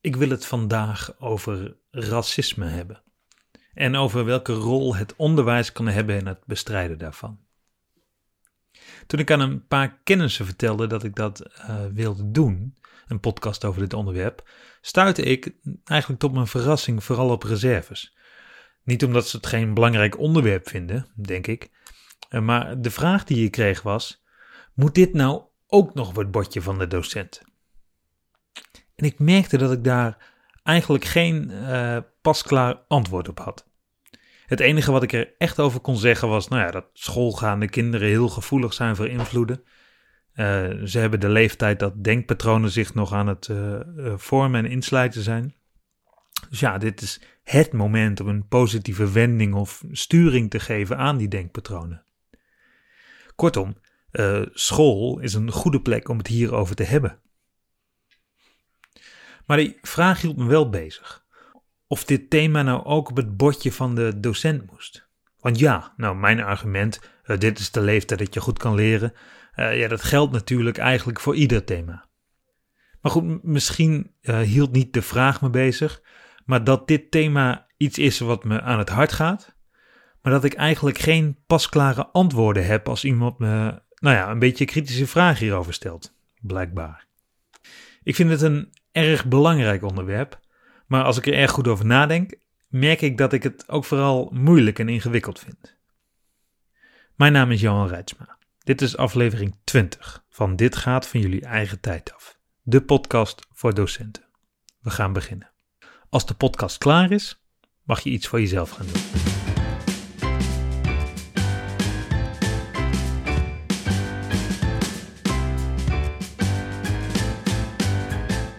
Ik wil het vandaag over racisme hebben. En over welke rol het onderwijs kan hebben in het bestrijden daarvan. Toen ik aan een paar kennissen vertelde dat ik dat uh, wilde doen, een podcast over dit onderwerp, stuitte ik eigenlijk tot mijn verrassing vooral op reserves. Niet omdat ze het geen belangrijk onderwerp vinden, denk ik, eh, maar de vraag die je kreeg was: moet dit nou ook nog het bordje van de docent? En ik merkte dat ik daar eigenlijk geen uh, pasklaar antwoord op had. Het enige wat ik er echt over kon zeggen was nou ja, dat schoolgaande kinderen heel gevoelig zijn voor invloeden. Uh, ze hebben de leeftijd dat denkpatronen zich nog aan het uh, vormen en insluiten zijn. Dus ja, dit is het moment om een positieve wending of sturing te geven aan die denkpatronen. Kortom, school is een goede plek om het hierover te hebben. Maar die vraag hield me wel bezig. Of dit thema nou ook op het bordje van de docent moest. Want ja, nou mijn argument, uh, dit is de leeftijd dat je goed kan leren. Uh, ja, dat geldt natuurlijk eigenlijk voor ieder thema. Maar goed, misschien uh, hield niet de vraag me bezig, maar dat dit thema iets is wat me aan het hart gaat. Maar dat ik eigenlijk geen pasklare antwoorden heb als iemand me, nou ja, een beetje kritische vragen hierover stelt. Blijkbaar. Ik vind het een erg belangrijk onderwerp, maar als ik er erg goed over nadenk, merk ik dat ik het ook vooral moeilijk en ingewikkeld vind. Mijn naam is Johan Reitsma. Dit is aflevering 20 van Dit gaat van jullie eigen tijd af. De podcast voor docenten. We gaan beginnen. Als de podcast klaar is, mag je iets voor jezelf gaan doen.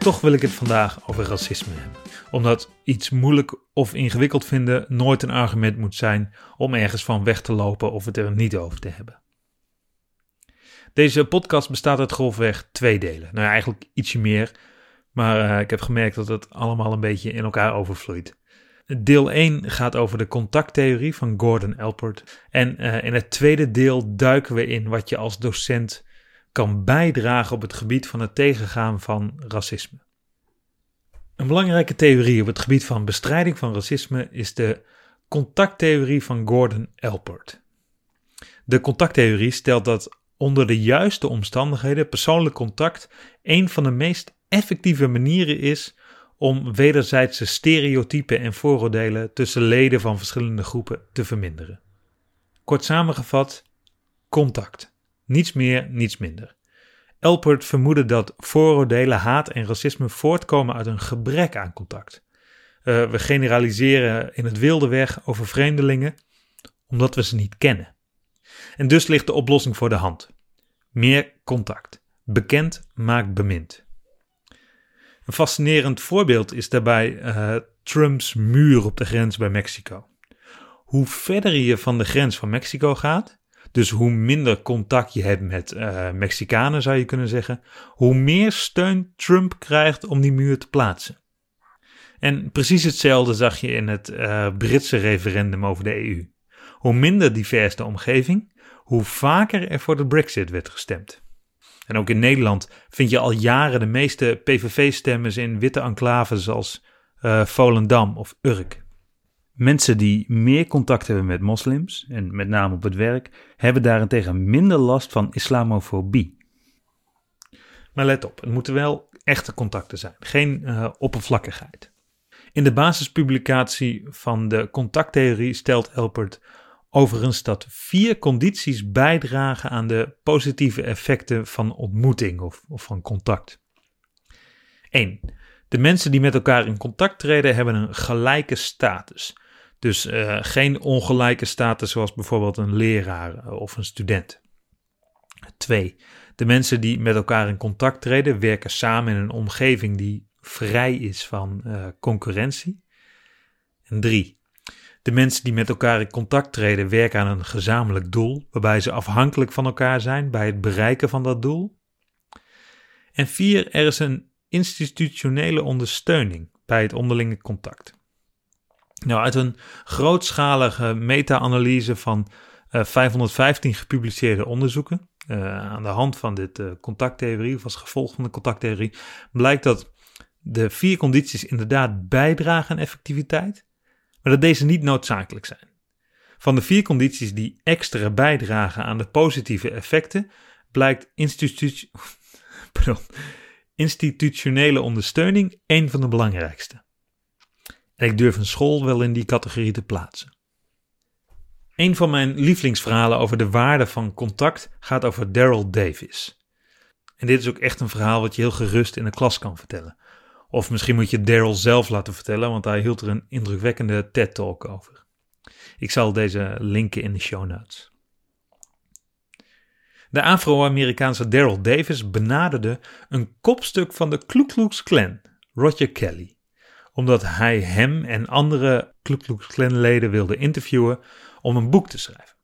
Toch wil ik het vandaag over racisme hebben. Omdat iets moeilijk of ingewikkeld vinden nooit een argument moet zijn om ergens van weg te lopen of het er niet over te hebben. Deze podcast bestaat uit grofweg twee delen. Nou ja, eigenlijk ietsje meer, maar uh, ik heb gemerkt dat het allemaal een beetje in elkaar overvloeit. Deel 1 gaat over de contacttheorie van Gordon Elpert. En uh, in het tweede deel duiken we in wat je als docent kan bijdragen op het gebied van het tegengaan van racisme. Een belangrijke theorie op het gebied van bestrijding van racisme is de contacttheorie van Gordon Elpert. De contacttheorie stelt dat onder de juiste omstandigheden persoonlijk contact een van de meest effectieve manieren is om wederzijdse stereotypen en vooroordelen tussen leden van verschillende groepen te verminderen. Kort samengevat, contact. Niets meer, niets minder. Elpert vermoedde dat vooroordelen, haat en racisme voortkomen uit een gebrek aan contact. Uh, we generaliseren in het wilde weg over vreemdelingen omdat we ze niet kennen. En dus ligt de oplossing voor de hand. Meer contact. Bekend maakt bemind. Een fascinerend voorbeeld is daarbij uh, Trumps muur op de grens bij Mexico. Hoe verder je van de grens van Mexico gaat, dus hoe minder contact je hebt met uh, Mexicanen, zou je kunnen zeggen, hoe meer steun Trump krijgt om die muur te plaatsen. En precies hetzelfde zag je in het uh, Britse referendum over de EU. Hoe minder divers de omgeving, hoe vaker er voor de Brexit werd gestemd. En ook in Nederland vind je al jaren de meeste PVV-stemmers in witte enclaves als uh, Volendam of Urk. Mensen die meer contact hebben met moslims, en met name op het werk, hebben daarentegen minder last van islamofobie. Maar let op, het moeten wel echte contacten zijn, geen uh, oppervlakkigheid. In de basispublicatie van de contacttheorie stelt Elpert overigens dat vier condities bijdragen aan de positieve effecten van ontmoeting of, of van contact. 1. De mensen die met elkaar in contact treden hebben een gelijke status. Dus uh, geen ongelijke status zoals bijvoorbeeld een leraar eh, of een student. 2. De mensen die met elkaar in contact treden werken samen in een omgeving die vrij is van uh, concurrentie. En 3. De mensen die met elkaar in contact treden werken aan een gezamenlijk doel, waarbij ze afhankelijk van elkaar zijn bij het bereiken van dat doel. En 4. Er is een institutionele ondersteuning bij het onderlinge contact. Nou, uit een grootschalige meta-analyse van uh, eh, 515 gepubliceerde onderzoeken, uh, aan de hand van dit uh, contacttheorie, of als gevolg van de contacttheorie, blijkt dat de vier condities inderdaad bijdragen aan effectiviteit, maar dat deze niet noodzakelijk zijn. Van de vier condities die extra bijdragen aan de positieve effecten, blijkt institutionele ondersteuning een van de belangrijkste. En ik durf een school wel in die categorie te plaatsen. Een van mijn lievelingsverhalen over de waarde van contact gaat over Daryl Davis. En dit is ook echt een verhaal wat je heel gerust in de klas kan vertellen. Of misschien moet je Daryl zelf laten vertellen, want hij hield er een indrukwekkende TED-talk over. Ik zal deze linken in de show notes. De Afro-Amerikaanse Daryl Davis benaderde een kopstuk van de Ku Klux Klan, Roger Kelly, omdat hij hem en andere Ku Klux Klan leden wilde interviewen om een boek te schrijven.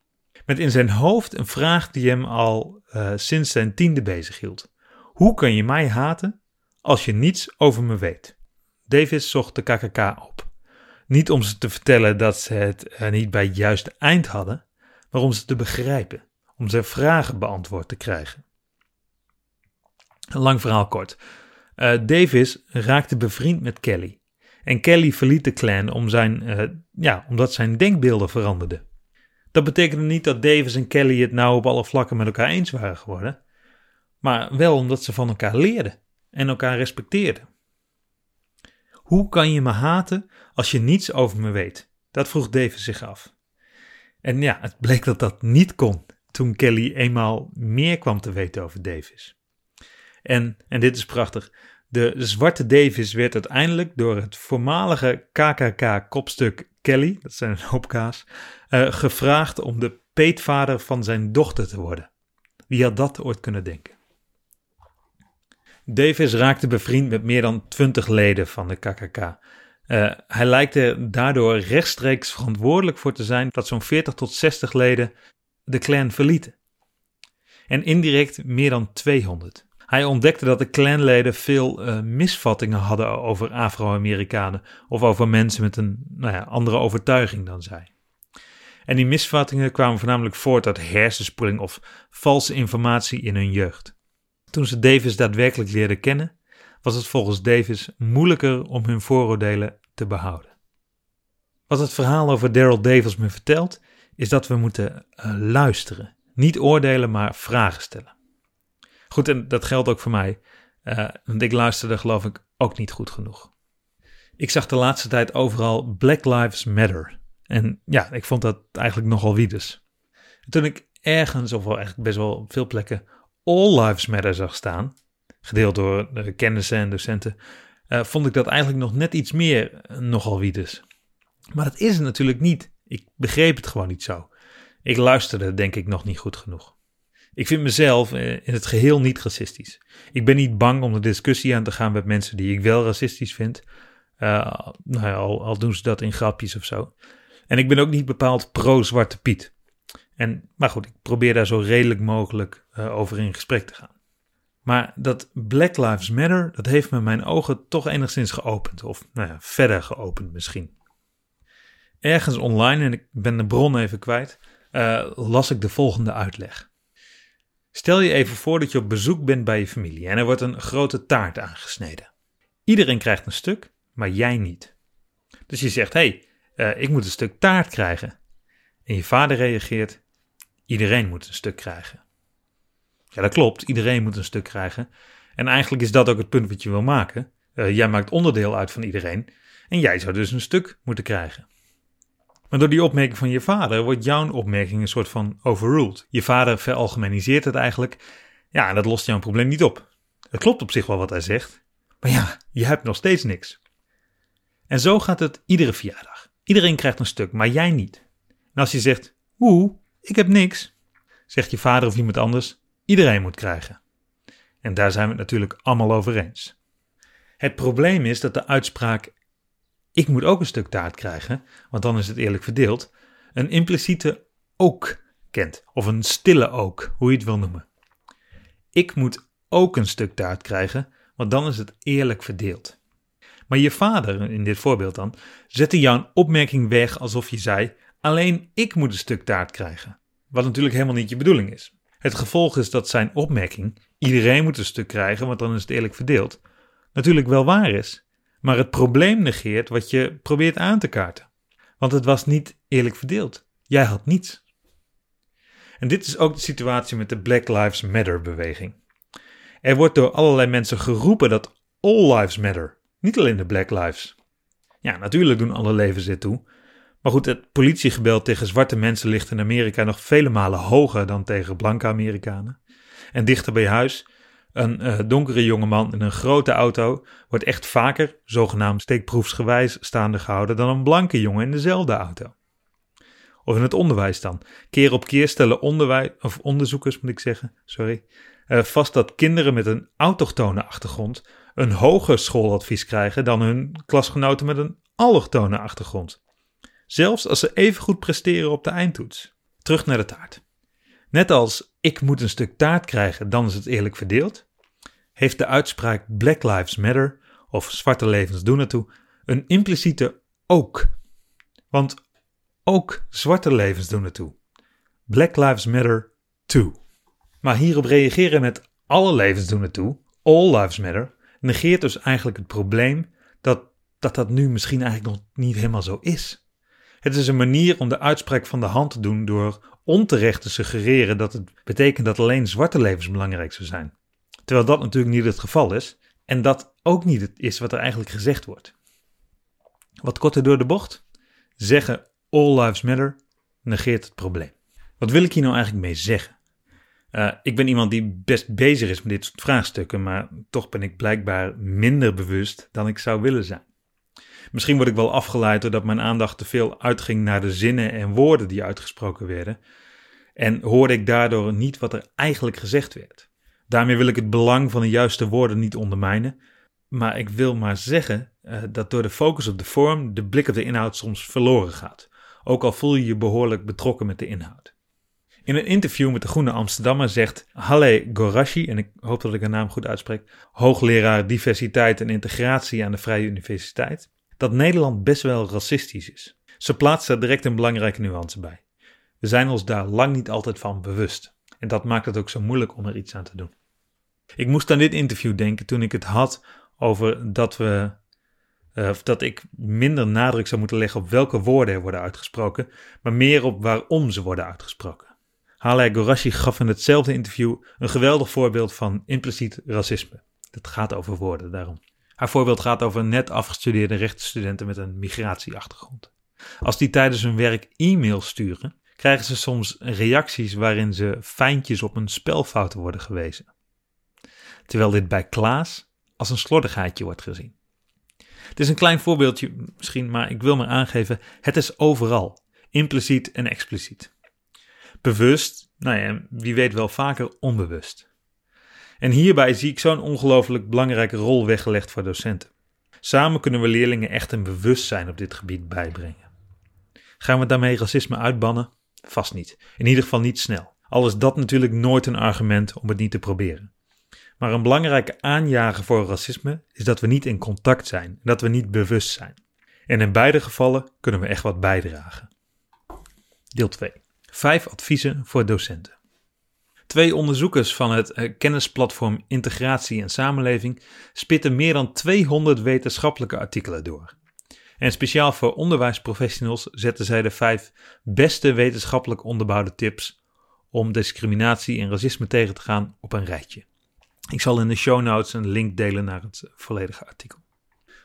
Met in zijn hoofd een vraag die hem al uh, sinds zijn tiende bezighield. Hoe kan je mij haten als je niets over me weet? Davis zocht de KKK op. Niet om ze te vertellen dat ze het uh, niet bij het juiste eind hadden, maar om ze te begrijpen, om zijn vragen beantwoord te krijgen. Een lang verhaal kort. Uh, Davis raakte bevriend met Kelly. En Kelly verliet de clan om zijn, uh, ja, omdat zijn denkbeelden veranderden. Dat betekende niet dat Davis en Kelly het nou op alle vlakken met elkaar eens waren geworden, maar wel omdat ze van elkaar leerden en elkaar respecteerden. Hoe kan je me haten als je niets over me weet? Dat vroeg Davis zich af. En ja, het bleek dat dat niet kon toen Kelly eenmaal meer kwam te weten over Davis. En, en dit is prachtig, de zwarte Davis werd uiteindelijk door het voormalige KKK-kopstuk Kelly, dat zijn een hoop kaas, uh, gevraagd om de peetvader van zijn dochter te worden. Wie had dat ooit kunnen denken? Davis raakte bevriend met meer dan twintig leden van de KKK. Eh, hij lijkt er daardoor rechtstreeks verantwoordelijk voor te zijn dat zo'n 40 tot 60 leden de clan verlieten. En indirect meer dan 200. Hij ontdekte dat de clanleden veel uh, misvattingen hadden over Afro-Amerikanen of over mensen met een nou ja, andere overtuiging dan zij. En die misvattingen kwamen voornamelijk voort uit hersenspoeling of valse informatie in hun jeugd. Toen ze Davis daadwerkelijk leerden kennen, was het volgens Davis moeilijker om hun vooroordelen te behouden. Wat het verhaal over Daryl Davis me vertelt, is dat we moeten uh, luisteren. Niet oordelen, maar vragen stellen. Goed, en dat geldt ook voor mij. Uh, want ik luisterde geloof ik ook niet goed genoeg. Ik zag de laatste tijd overal Black Lives Matter. En ja, ik vond dat eigenlijk nogal wiedes. toen ik ergens, of wel eigenlijk best wel veel plekken, All Lives Matter zag staan, gedeeld door kennissen en docenten, uh, vond ik dat eigenlijk nog net iets meer uh, nogal wiedes. Maar dat is het natuurlijk niet. Ik begreep het gewoon niet zo. Ik luisterde denk ik nog niet goed genoeg. Ik vind mezelf eh, in het geheel niet racistisch. Ik ben niet bang om de discussie aan te gaan met mensen die ik wel racistisch vind. Uh, nou ja, al, doen ze dat in grapjes of zo. En ik ben ook niet bepaald pro-Zwarte Piet. En, maar goed, ik probeer daar zo redelijk mogelijk uh, over in gesprek te gaan. Maar dat Black Lives Matter, dat heeft me mijn ogen toch enigszins geopend. Of nou ja, verder geopend misschien. Ergens online, en ik ben de bron even kwijt, las ik de volgende uitleg. Stel je even voor dat je op bezoek bent bij je familie en er wordt een grote taart aangesneden. Iedereen krijgt een stuk, maar jij niet. Dus je zegt: hey, uh, ik moet een stuk taart krijgen. En je vader reageert: Iedereen moet een stuk krijgen. Ja, dat klopt, iedereen moet een stuk krijgen. En eigenlijk is dat ook het punt wat je wil maken. Uh, jij maakt onderdeel uit van iedereen en jij zou dus een stuk moeten krijgen. Maar door die opmerking van je vader wordt jouw opmerking een soort van overruled. Je vader veralgemeniseert het eigenlijk. Ja, en dat lost jouw probleem niet op. Het klopt op zich wel wat hij zegt. Maar ja, je hebt nog steeds niks. En zo gaat het iedere verjaardag. Iedereen krijgt een stuk, maar jij niet. En als je zegt, oeh, ik heb niks, zegt je vader of iemand anders, iedereen moet krijgen. En daar zijn we het natuurlijk allemaal over eens. Het probleem is dat de uitspraak ik moet ook een stuk taart krijgen, want dan is het eerlijk verdeeld, een impliciete ook kent, of een stille ook, hoe je het wil noemen. Ik moet ook een stuk taart krijgen, want dan is het eerlijk verdeeld. Maar je vader, in dit voorbeeld dan, zette jouw opmerking weg alsof je zei: alleen ik moet een stuk taart krijgen. Wat natuurlijk helemaal niet je bedoeling is. Het gevolg is dat zijn opmerking: iedereen moet een stuk krijgen, want dan is het eerlijk verdeeld, natuurlijk wel waar is, maar het probleem negeert wat je probeert aan te kaarten. Want het was niet eerlijk verdeeld. Jij had niets. En dit is ook de situatie met de Black Lives Matter beweging. Er wordt door allerlei mensen geroepen dat all lives matter, niet alleen de Black Lives. Ja, natuurlijk doen alle levens dit toe. Maar goed, het politiegebeld tegen zwarte mensen ligt in Amerika nog vele malen hoger dan tegen blanke Amerikanen. En dichter bij huis, een uh, donkere jongeman in een grote auto wordt echt vaker, zogenaamd steekproefsgewijs, staande gehouden dan een blanke jongen in dezelfde auto. Of in het onderwijs dan. Keer op keer stellen onderwijs, of onderzoekers moet ik zeggen, sorry, uh, vast dat kinderen met een autochtone achtergrond een hoger schooladvies krijgen dan hun klasgenoten met een allochtone achtergrond. Zelfs als ze even goed presteren op de eindtoets. Terug naar de taart. Net als ik moet een stuk taart krijgen, dan is het eerlijk verdeeld, heeft de uitspraak Black Lives Matter of zwarte levens doen ertoe een impliciete ook. Want ook zwarte levens doen ertoe. Black Lives Matter too. Maar hierop reageren met alle levens doen ertoe, all lives matter, negeert dus eigenlijk het probleem dat dat, dat nu misschien eigenlijk nog niet helemaal zo is. Het is een manier om de uitspraak van de hand te doen door onterecht te suggereren dat het betekent dat alleen zwarte levens belangrijk zou zijn. Terwijl dat natuurlijk niet het geval is en dat ook niet het is wat er eigenlijk gezegd wordt. Wat korter door de bocht, zeggen all lives matter negeert het probleem. Wat wil ik hier nou eigenlijk mee zeggen? Uh, ik ben iemand die best bezig is met dit soort vraagstukken, maar toch ben ik blijkbaar minder bewust dan ik zou willen zijn. Misschien word ik wel afgeleid doordat mijn aandacht te veel uitging naar de zinnen en woorden die uitgesproken werden, en hoorde ik daardoor niet wat er eigenlijk gezegd werd. Daarmee wil ik het belang van de juiste woorden niet ondermijnen, maar ik wil maar zeggen uh, dat door de focus op de vorm de blik op de inhoud soms verloren gaat, ook al voel je je behoorlijk betrokken met de inhoud. In een interview met de Groene Amsterdammer zegt Halle Gorashi, en ik hoop dat ik haar naam goed uitspreek, hoogleraar diversiteit en integratie aan de Vrije Universiteit, dat Nederland best wel racistisch is. Ze plaatst daar direct een belangrijke nuance bij. We zijn ons daar lang niet altijd van bewust. En dat maakt het ook zo moeilijk om er iets aan te doen. Ik moest aan dit interview denken toen ik het had over dat we. Uh, dat ik minder nadruk zou moeten leggen op welke woorden er worden uitgesproken, maar meer op waarom ze worden uitgesproken. Haleh Gorashi gaf in hetzelfde interview een geweldig voorbeeld van impliciet racisme. Het gaat over woorden daarom. Haar voorbeeld gaat over net afgestudeerde rechtenstudenten met een migratieachtergrond. Als die tijdens hun werk e-mails sturen, krijgen ze soms reacties waarin ze fijntjes op een spelfouten worden gewezen. Terwijl dit bij Klaas als een slordigheidje wordt gezien. Het is een klein voorbeeldje misschien, maar ik wil maar aangeven: het is overal, impliciet en expliciet. Bewust, nou ja, wie weet wel vaker onbewust. En hierbij zie ik zo'n ongelooflijk belangrijke rol weggelegd voor docenten. Samen kunnen we leerlingen echt een bewustzijn op dit gebied bijbrengen. Gaan we daarmee racisme uitbannen? Vast niet. In ieder geval niet snel. Al is dat natuurlijk nooit een argument om het niet te proberen. Maar een belangrijke aanjager voor racisme is dat we niet in contact zijn en dat we niet bewust zijn. En in beide gevallen kunnen we echt wat bijdragen. Deel 2. Vijf adviezen voor docenten. Twee onderzoekers van het eh, kennisplatform Integratie en Samenleving spitten meer dan 200 wetenschappelijke artikelen door. En speciaal voor onderwijsprofessionals zetten zij de vijf beste wetenschappelijk onderbouwde tips om discriminatie en racisme tegen te gaan op een rijtje. Ik zal in de show notes een link delen naar het volledige artikel.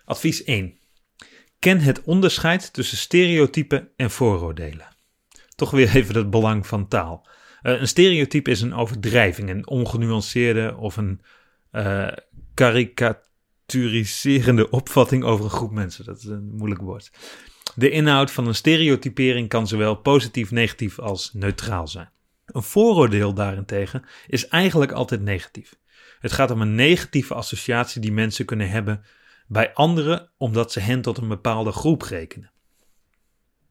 Advies 1. Ken het onderscheid tussen stereotypen en vooroordelen toch weer even het belang van taal. Uh, een stereotype is een overdrijving, een ongenuanceerde of een uh, karikaturiserende opvatting over een groep mensen. Dat is een moeilijk woord. De inhoud van een stereotypering kan zowel positief, negatief als neutraal zijn. Een vooroordeel daarentegen is eigenlijk altijd negatief. Het gaat om een negatieve associatie die mensen kunnen hebben bij anderen omdat ze hen tot een bepaalde groep rekenen.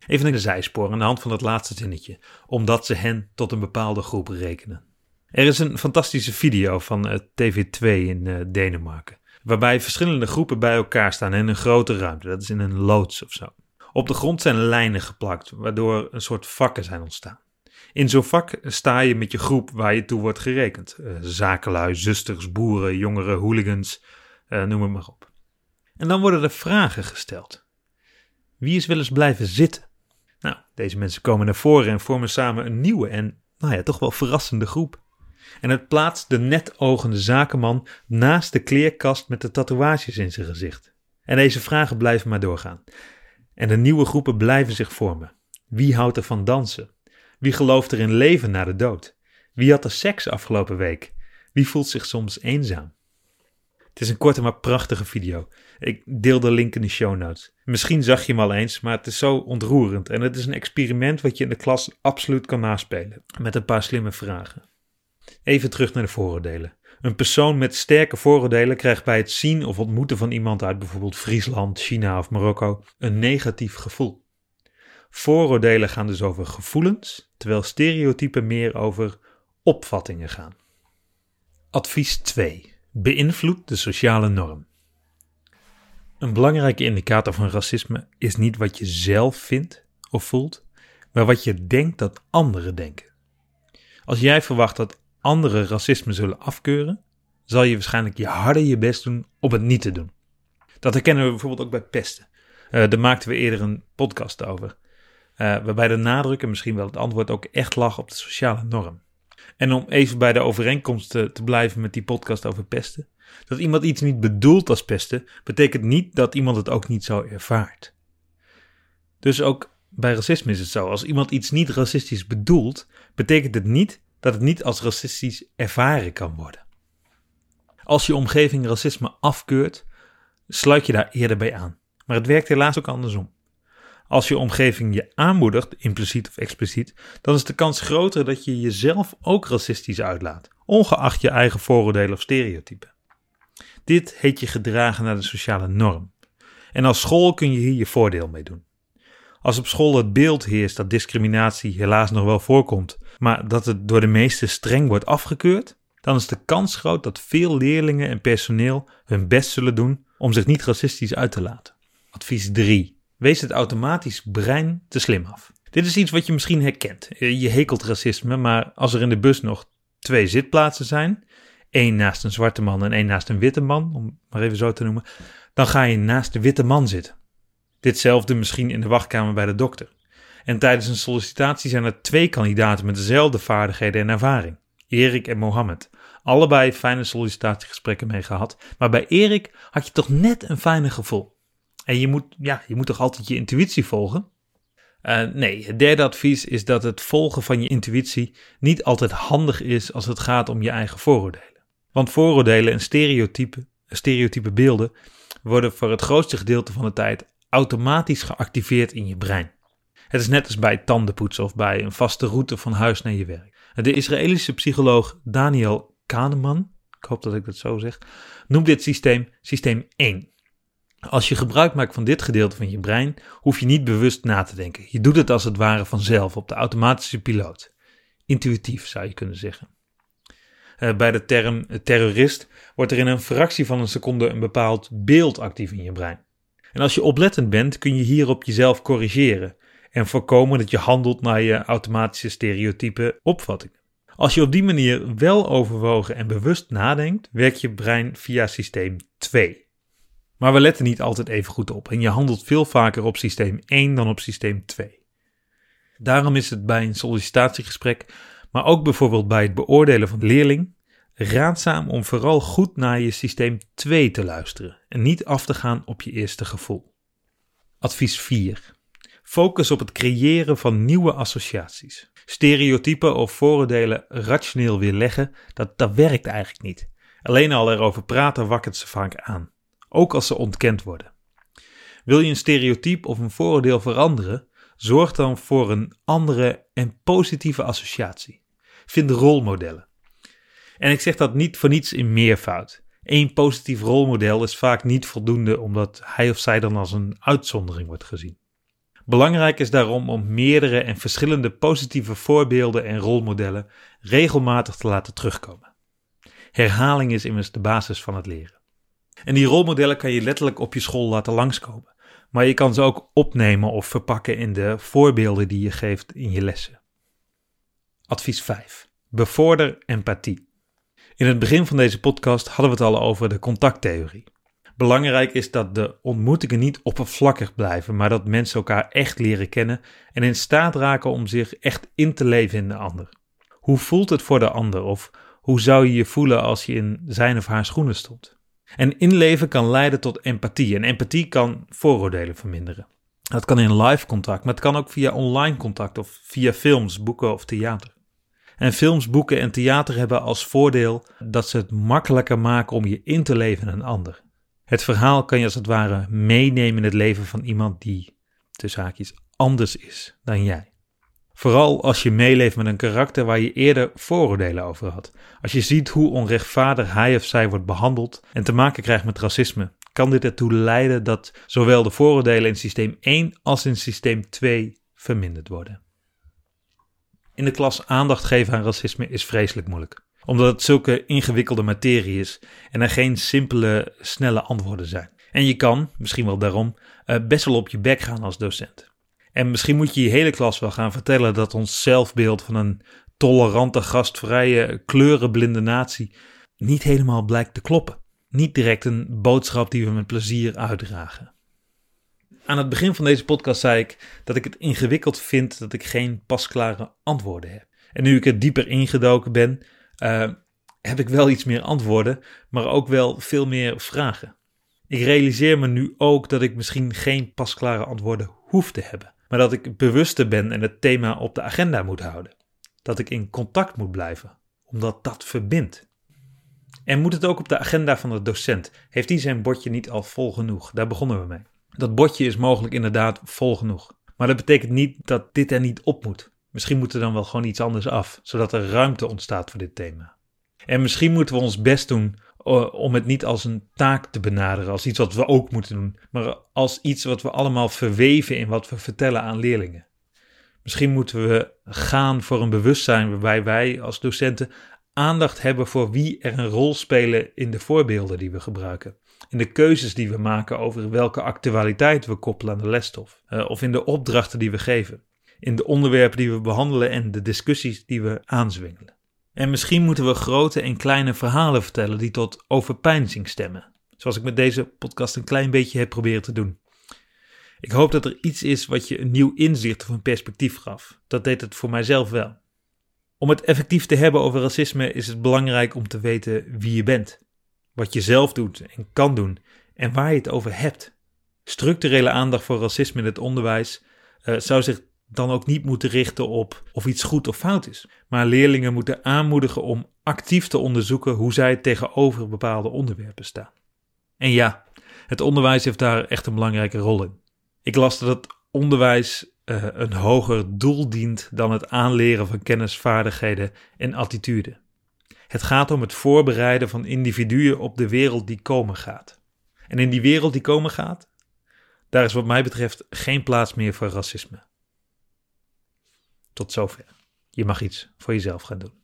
Even de zijspoor aan de hand van het laatste zinnetje, omdat ze hen tot een bepaalde groep rekenen. Er is een fantastische video van uh, TV2 in uh, Denemarken, waarbij verschillende groepen bij elkaar staan in een grote ruimte. Dat is in een loods of zo. Op de grond zijn lijnen geplakt, waardoor een soort vakken zijn ontstaan. In zo'n vak sta je met je groep waar je toe wordt gerekend. Uh, zakenlui, zusters, boeren, jongeren, hooligans, noem het maar op. En dan worden er vragen gesteld. Wie is wel eens blijven zitten? Deze mensen komen naar voren en vormen samen een nieuwe en, nou ja, toch wel verrassende groep. En het plaatst de netogende zakenman naast de kleerkast met de tatoeages in zijn gezicht. En deze vragen blijven maar doorgaan. En de nieuwe groepen blijven zich vormen. Wie houdt er van dansen? Wie gelooft er in leven na de dood? Wie had er seks afgelopen week? Wie voelt zich soms eenzaam? Het is een korte maar prachtige video. Ik deel de link in de show notes. Misschien zag je hem al eens, maar het is zo ontroerend en het is een experiment wat je in de klas absoluut kan naspelen. Met een paar slimme vragen. Even terug naar de vooroordelen. Een persoon met sterke vooroordelen krijgt bij het zien of ontmoeten van iemand uit bijvoorbeeld Friesland, China of Marokko een negatief gevoel. Vooroordelen gaan dus over gevoelens, terwijl stereotypen meer over opvattingen gaan. Advies 2. Beïnvloed de sociale norm. Een belangrijke indicator van racisme is niet wat je zelf vindt of voelt, maar wat je denkt dat anderen denken. Als jij verwacht dat anderen racisme zullen afkeuren, zal je waarschijnlijk je harder je best doen om het niet te doen. Dat herkennen we bijvoorbeeld ook bij pesten. Uh, daar maakten we eerder een podcast over. Uh, waarbij de nadruk en misschien wel het antwoord ook echt lag op de sociale norm. En om even bij de overeenkomst te, te blijven met die podcast over pesten. Dat iemand iets niet bedoelt als pesten, betekent niet dat iemand het ook niet zo ervaart. Dus ook bij racisme is het zo. Als iemand iets niet racistisch bedoelt, betekent het niet dat het niet als racistisch ervaren kan worden. Als je omgeving racisme afkeurt, sluit je daar eerder bij aan. Maar het werkt helaas ook andersom. Als je omgeving je aanmoedigt, impliciet of expliciet, dan is de kans groter dat je jezelf ook racistisch uitlaat, ongeacht je eigen vooroordelen of stereotypen. Dit heet je gedragen naar de sociale norm. En als school kun je hier je voordeel mee doen. Als op school het beeld heerst dat discriminatie helaas nog wel voorkomt, maar dat het door de meesten streng wordt afgekeurd, dan is de kans groot dat veel leerlingen en personeel hun best zullen doen om zich niet racistisch uit te laten. Advies 3. Wees het automatisch brein te slim af. Dit is iets wat je misschien herkent. Je hekelt racisme, maar als er in de bus nog twee zitplaatsen zijn, één naast een zwarte man en één naast een witte man, om maar even zo te noemen, dan ga je naast de witte man zitten. Ditzelfde misschien in de wachtkamer bij de dokter. En tijdens een sollicitatie zijn er twee kandidaten met dezelfde vaardigheden en ervaring. Erik en Mohammed. Allebei fijne sollicitatiegesprekken mee gehad. Maar bij Erik had je toch net een fijne gevoel. En je moet, ja, je moet toch altijd je intuïtie volgen? Uh, nee, het derde advies is dat het volgen van je intuïtie niet altijd handig is als het gaat om je eigen vooroordelen. Want vooroordelen en stereotypen, stereotype beelden worden voor het grootste gedeelte van de tijd automatisch geactiveerd in je brein. Het is net als bij tandenpoetsen of bij een vaste route van huis naar je werk. De Israëlische psycholoog Daniel Kahneman, ik hoop dat ik dat zo zeg, noemt dit systeem systeem 1. Als je gebruik maakt van dit gedeelte van je brein, hoef je niet bewust na te denken. Je doet het als het ware vanzelf op de automatische piloot. Intuïtief zou je kunnen zeggen. Eh, bij de term terrorist wordt er in een fractie van een seconde een bepaald beeld actief in je brein. En als je oplettend bent, kun je hierop jezelf corrigeren en voorkomen dat je handelt naar je automatische stereotype opvattingen. Als je op die manier wel overwogen en bewust nadenkt, werkt je brein via systeem 2. Maar we letten niet altijd even goed op en je handelt veel vaker op systeem 1 dan op systeem 2. Daarom is het bij een sollicitatiegesprek, maar ook bijvoorbeeld bij het beoordelen van leerling, raadzaam om vooral goed naar je systeem 2 te luisteren en niet af te gaan op je eerste gevoel. Advies 4. Focus op het creëren van nieuwe associaties. Stereotypen of vooroordelen rationeel weerleggen, dat, dat werkt eigenlijk niet. Alleen al erover praten wakkert ze vaak aan, ook als ze ontkend worden. Wil je een stereotype of een vooroordeel veranderen, zorg dan voor een andere en positieve associatie. Vind rolmodellen. En ik zeg dat niet voor niets in meervoud. Eén positief rolmodel is vaak niet voldoende omdat hij of zij dan als een uitzondering wordt gezien. Belangrijk is daarom om meerdere en verschillende positieve voorbeelden en rolmodellen regelmatig te laten terugkomen. Herhaling is immers de basis van het leren. En die rolmodellen kan je letterlijk op je school laten langskomen, maar je kan ze ook opnemen of verpakken in de voorbeelden die je geeft in je lessen. Advies 5. Bevorder empathie. In het begin van deze podcast hadden we het al over de contacttheorie. Belangrijk is dat de ontmoetingen niet oppervlakkig blijven, maar dat mensen elkaar echt leren kennen en in staat raken om zich echt in te leven in de ander. Hoe voelt het voor de ander of hoe zou je je voelen als je in zijn of haar schoenen stond? En inleven kan leiden tot empathie en empathie kan vooroordelen verminderen. Dat kan in live contact, maar het kan ook via online contact of via films, boeken of theater. En films, boeken en theater hebben als voordeel dat ze het makkelijker maken om je in te leven in een ander. Het verhaal kan je als het ware meenemen in het leven van iemand die, tussen haakjes, anders is dan jij. Vooral als je meeleeft met een karakter waar je eerder vooroordelen over had. Als je ziet hoe onrechtvaardig hij of zij wordt behandeld en te maken krijgt met racisme, kan dit ertoe leiden dat zowel de vooroordelen in systeem 1 als in systeem 2 verminderd worden. In de klas aandacht geven aan racisme is vreselijk moeilijk, omdat het zulke ingewikkelde materie is en er geen simpele, snelle antwoorden zijn. En je kan, misschien wel daarom, eh, best wel op je bek gaan als docent. En misschien moet je je hele klas wel gaan vertellen dat ons zelfbeeld van een tolerante, gastvrije, kleurenblinde natie niet helemaal blijkt te kloppen. Niet direct een boodschap die we met plezier uitdragen. Aan het begin van deze podcast zei ik dat ik het ingewikkeld vind dat ik geen pasklare antwoorden heb. En nu ik er dieper ingedoken ben, uh, heb ik wel iets meer antwoorden, maar ook wel veel meer vragen. Ik realiseer me nu ook dat ik misschien geen pasklare antwoorden hoef te hebben maar dat ik bewuster ben en het thema op de agenda moet houden. Dat ik in contact moet blijven, omdat dat verbindt. En moet het ook op de agenda van de docent? Heeft hij zijn bordje niet al vol genoeg? Daar begonnen we mee. Dat bordje is mogelijk inderdaad vol genoeg. Maar dat betekent niet dat dit er niet op moet. Misschien moet er dan wel gewoon iets anders af, zodat er ruimte ontstaat voor dit thema. En misschien moeten we ons best doen om het niet als een taak te benaderen, als iets wat we ook moeten doen, maar als iets wat we allemaal verweven in wat we vertellen aan leerlingen. Misschien moeten we gaan voor een bewustzijn waarbij wij als docenten aandacht hebben voor wie er een rol spelen in de voorbeelden die we gebruiken. In de keuzes die we maken over welke actualiteit we koppelen aan de lesstof. Uh, of in de opdrachten die we geven. In de onderwerpen die we behandelen en de discussies die we aanzwingelen. En misschien moeten we grote en kleine verhalen vertellen die tot overpeinzing stemmen. Zoals ik met deze podcast een klein beetje heb proberen te doen. Ik hoop dat er iets is wat je een nieuw inzicht of een perspectief gaf. Dat deed het voor mijzelf wel. Om het effectief te hebben over racisme is het belangrijk om te weten wie je bent. Wat je zelf doet en kan doen en waar je het over hebt. Structurele aandacht voor racisme in het onderwijs uh, zou zich dan ook niet moeten richten op of iets goed of fout is. Maar leerlingen moeten aanmoedigen om actief te onderzoeken hoe zij tegenover bepaalde onderwerpen staan. En ja, het onderwijs heeft daar echt een belangrijke rol in. Ik las dat het onderwijs uh, een hoger doel dient dan het aanleren van kennis, vaardigheden en attitude. Het gaat om het voorbereiden van individuen op de wereld die komen gaat. En in die wereld die komen gaat, daar is wat mij betreft geen plaats meer voor racisme. Tot zover. Je mag iets voor jezelf gaan doen.